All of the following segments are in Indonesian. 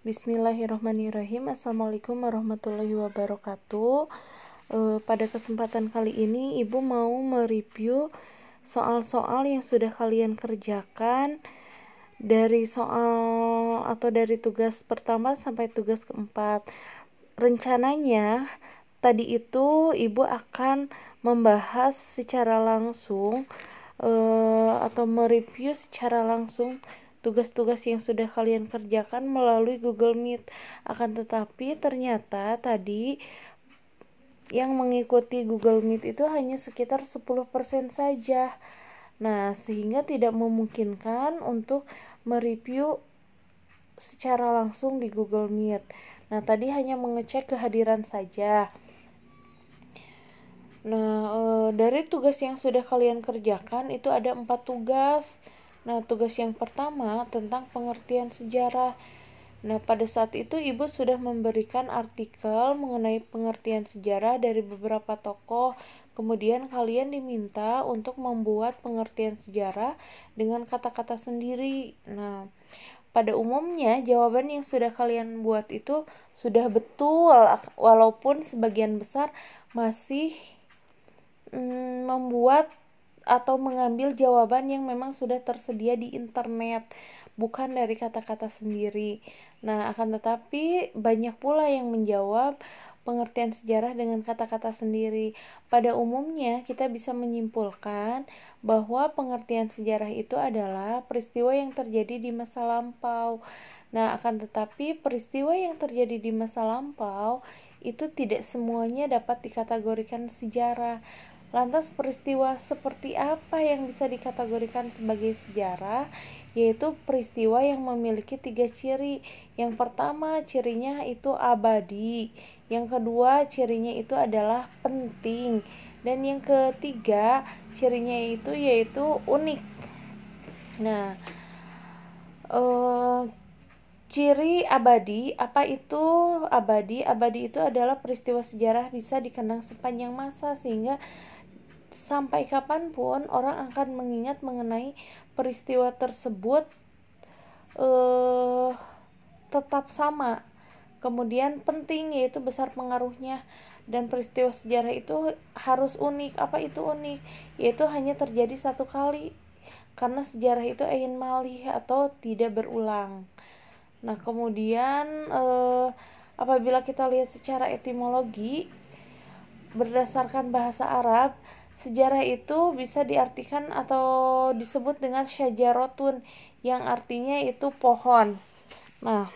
Bismillahirrahmanirrahim. Assalamualaikum warahmatullahi wabarakatuh. E, Pada kesempatan kali ini Ibu mau mereview soal-soal yang sudah kalian kerjakan. Dari soal atau dari tugas pertama sampai tugas keempat. Rencananya tadi itu Ibu akan membahas secara langsung e, Atau mereview secara langsung tugas-tugas yang sudah kalian kerjakan melalui Google Meet. Akan tetapi ternyata tadi yang mengikuti Google Meet itu hanya sekitar 10% saja. Nah, sehingga tidak memungkinkan untuk mereview secara langsung di Google Meet. Nah, tadi hanya mengecek kehadiran saja. Nah, e, dari tugas yang sudah kalian kerjakan itu ada empat tugas. Nah, tugas yang pertama tentang pengertian sejarah. Nah, pada saat itu Ibu sudah memberikan artikel mengenai pengertian sejarah dari beberapa tokoh. Kemudian kalian diminta untuk membuat pengertian sejarah dengan kata-kata sendiri. Nah, pada umumnya jawaban yang sudah kalian buat itu sudah betul walaupun sebagian besar masih mm, membuat atau mengambil jawaban yang memang sudah tersedia di internet, bukan dari kata-kata sendiri. Nah, akan tetapi banyak pula yang menjawab pengertian sejarah dengan kata-kata sendiri. Pada umumnya, kita bisa menyimpulkan bahwa pengertian sejarah itu adalah peristiwa yang terjadi di masa lampau. Nah, akan tetapi peristiwa yang terjadi di masa lampau itu tidak semuanya dapat dikategorikan sejarah. Lantas peristiwa seperti apa yang bisa dikategorikan sebagai sejarah? Yaitu peristiwa yang memiliki tiga ciri. Yang pertama cirinya itu abadi. Yang kedua cirinya itu adalah penting. Dan yang ketiga cirinya itu yaitu unik. Nah, eh, Ciri abadi, apa itu abadi? Abadi itu adalah peristiwa sejarah bisa dikenang sepanjang masa sehingga sampai kapan pun orang akan mengingat mengenai peristiwa tersebut eh, tetap sama. Kemudian penting yaitu besar pengaruhnya. Dan peristiwa sejarah itu harus unik. Apa itu unik? Yaitu hanya terjadi satu kali. Karena sejarah itu ingin malih atau tidak berulang. Nah kemudian eh, apabila kita lihat secara etimologi berdasarkan bahasa Arab Sejarah itu bisa diartikan atau disebut dengan syajarotun yang artinya itu pohon. Nah,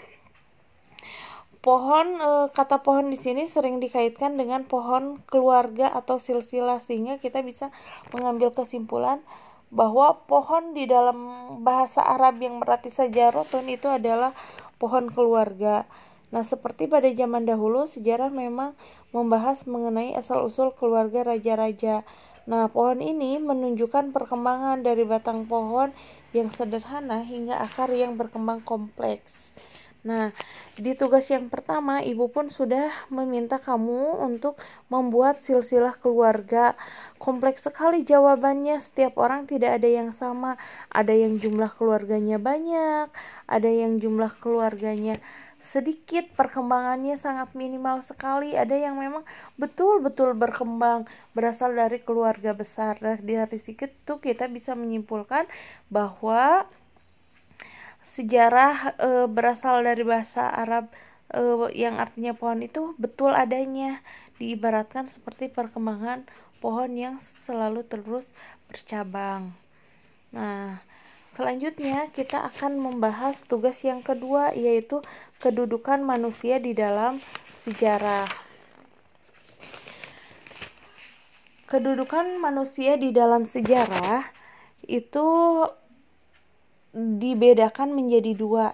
pohon e, kata pohon di sini sering dikaitkan dengan pohon keluarga atau silsilah sehingga kita bisa mengambil kesimpulan bahwa pohon di dalam bahasa Arab yang berarti sajarotun itu adalah pohon keluarga. Nah, seperti pada zaman dahulu, sejarah memang membahas mengenai asal-usul keluarga raja-raja. Nah, pohon ini menunjukkan perkembangan dari batang pohon yang sederhana hingga akar yang berkembang kompleks. Nah, di tugas yang pertama, ibu pun sudah meminta kamu untuk membuat silsilah keluarga. Kompleks sekali jawabannya, setiap orang tidak ada yang sama. Ada yang jumlah keluarganya banyak, ada yang jumlah keluarganya sedikit perkembangannya sangat minimal sekali ada yang memang betul-betul berkembang berasal dari keluarga besar dari situ kita bisa menyimpulkan bahwa sejarah e, berasal dari bahasa Arab e, yang artinya pohon itu betul adanya diibaratkan seperti perkembangan pohon yang selalu terus bercabang nah Selanjutnya, kita akan membahas tugas yang kedua, yaitu kedudukan manusia di dalam sejarah. Kedudukan manusia di dalam sejarah itu dibedakan menjadi dua.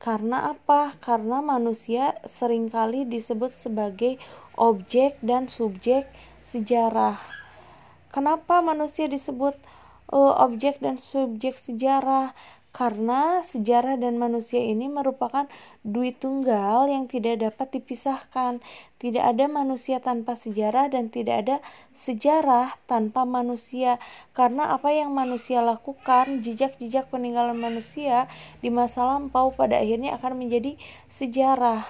Karena apa? Karena manusia sering kali disebut sebagai objek dan subjek sejarah. Kenapa manusia disebut uh, objek dan subjek sejarah karena sejarah dan manusia ini merupakan duit tunggal yang tidak dapat dipisahkan. Tidak ada manusia tanpa sejarah dan tidak ada sejarah tanpa manusia. Karena apa yang manusia lakukan, jejak-jejak peninggalan manusia di masa lampau pada akhirnya akan menjadi sejarah.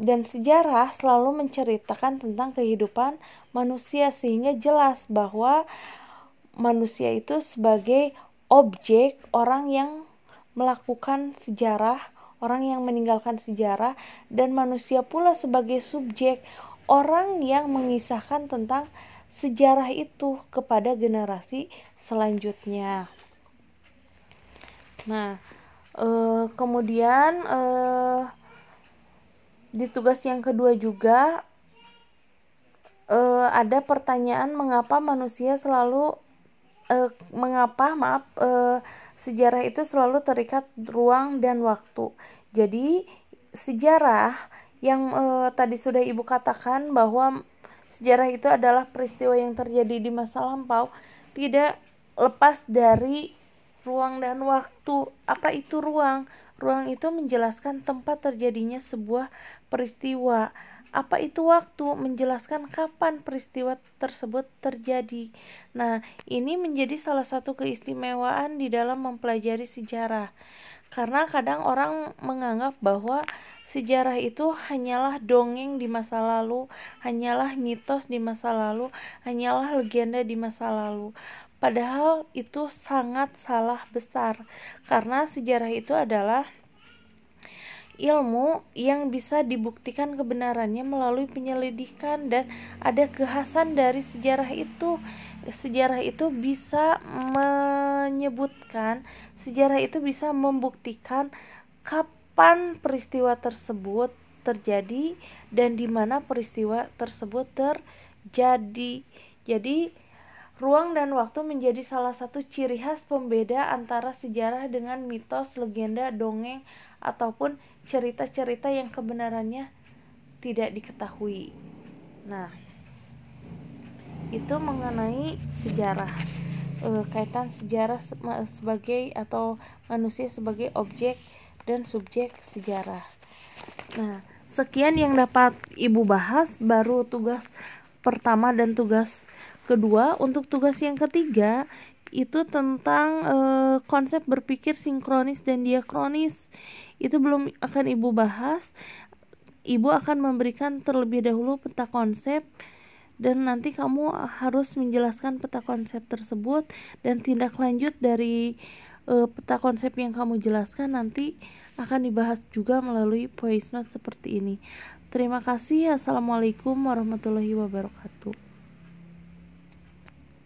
Dan sejarah selalu menceritakan tentang kehidupan manusia sehingga jelas bahwa manusia itu sebagai objek orang yang melakukan sejarah, orang yang meninggalkan sejarah, dan manusia pula sebagai subjek, orang yang mengisahkan tentang sejarah itu kepada generasi selanjutnya. Nah, eh, kemudian eh, di tugas yang kedua juga eh, ada pertanyaan mengapa manusia selalu uh, mengapa maaf uh, sejarah itu selalu terikat ruang dan waktu. Jadi sejarah yang uh, tadi sudah ibu katakan bahwa sejarah itu adalah peristiwa yang terjadi di masa lampau tidak lepas dari ruang dan waktu. Apa itu ruang? Ruang itu menjelaskan tempat terjadinya sebuah peristiwa apa itu waktu? Menjelaskan kapan peristiwa tersebut terjadi. Nah, ini menjadi salah satu keistimewaan di dalam mempelajari sejarah. Karena kadang orang menganggap bahwa sejarah itu hanyalah dongeng di masa lalu, hanyalah mitos di masa lalu, hanyalah legenda di masa lalu. Padahal itu sangat salah besar, karena sejarah itu adalah ilmu yang bisa dibuktikan kebenarannya melalui penyelidikan dan ada kekhasan dari sejarah itu. Sejarah itu bisa menyebutkan sejarah itu bisa membuktikan kapan peristiwa tersebut terjadi dan di mana peristiwa tersebut terjadi. Jadi Ruang dan waktu menjadi salah satu ciri khas pembeda antara sejarah dengan mitos, legenda, dongeng, ataupun cerita-cerita yang kebenarannya tidak diketahui. Nah, itu mengenai sejarah e, kaitan sejarah sebagai atau manusia sebagai objek dan subjek sejarah. Nah, sekian yang dapat Ibu bahas baru tugas pertama dan tugas Kedua, untuk tugas yang ketiga itu tentang e, konsep berpikir sinkronis dan diakronis. Itu belum akan Ibu bahas. Ibu akan memberikan terlebih dahulu peta konsep dan nanti kamu harus menjelaskan peta konsep tersebut dan tindak lanjut dari e, peta konsep yang kamu jelaskan nanti akan dibahas juga melalui voice note seperti ini. Terima kasih. Assalamualaikum warahmatullahi wabarakatuh.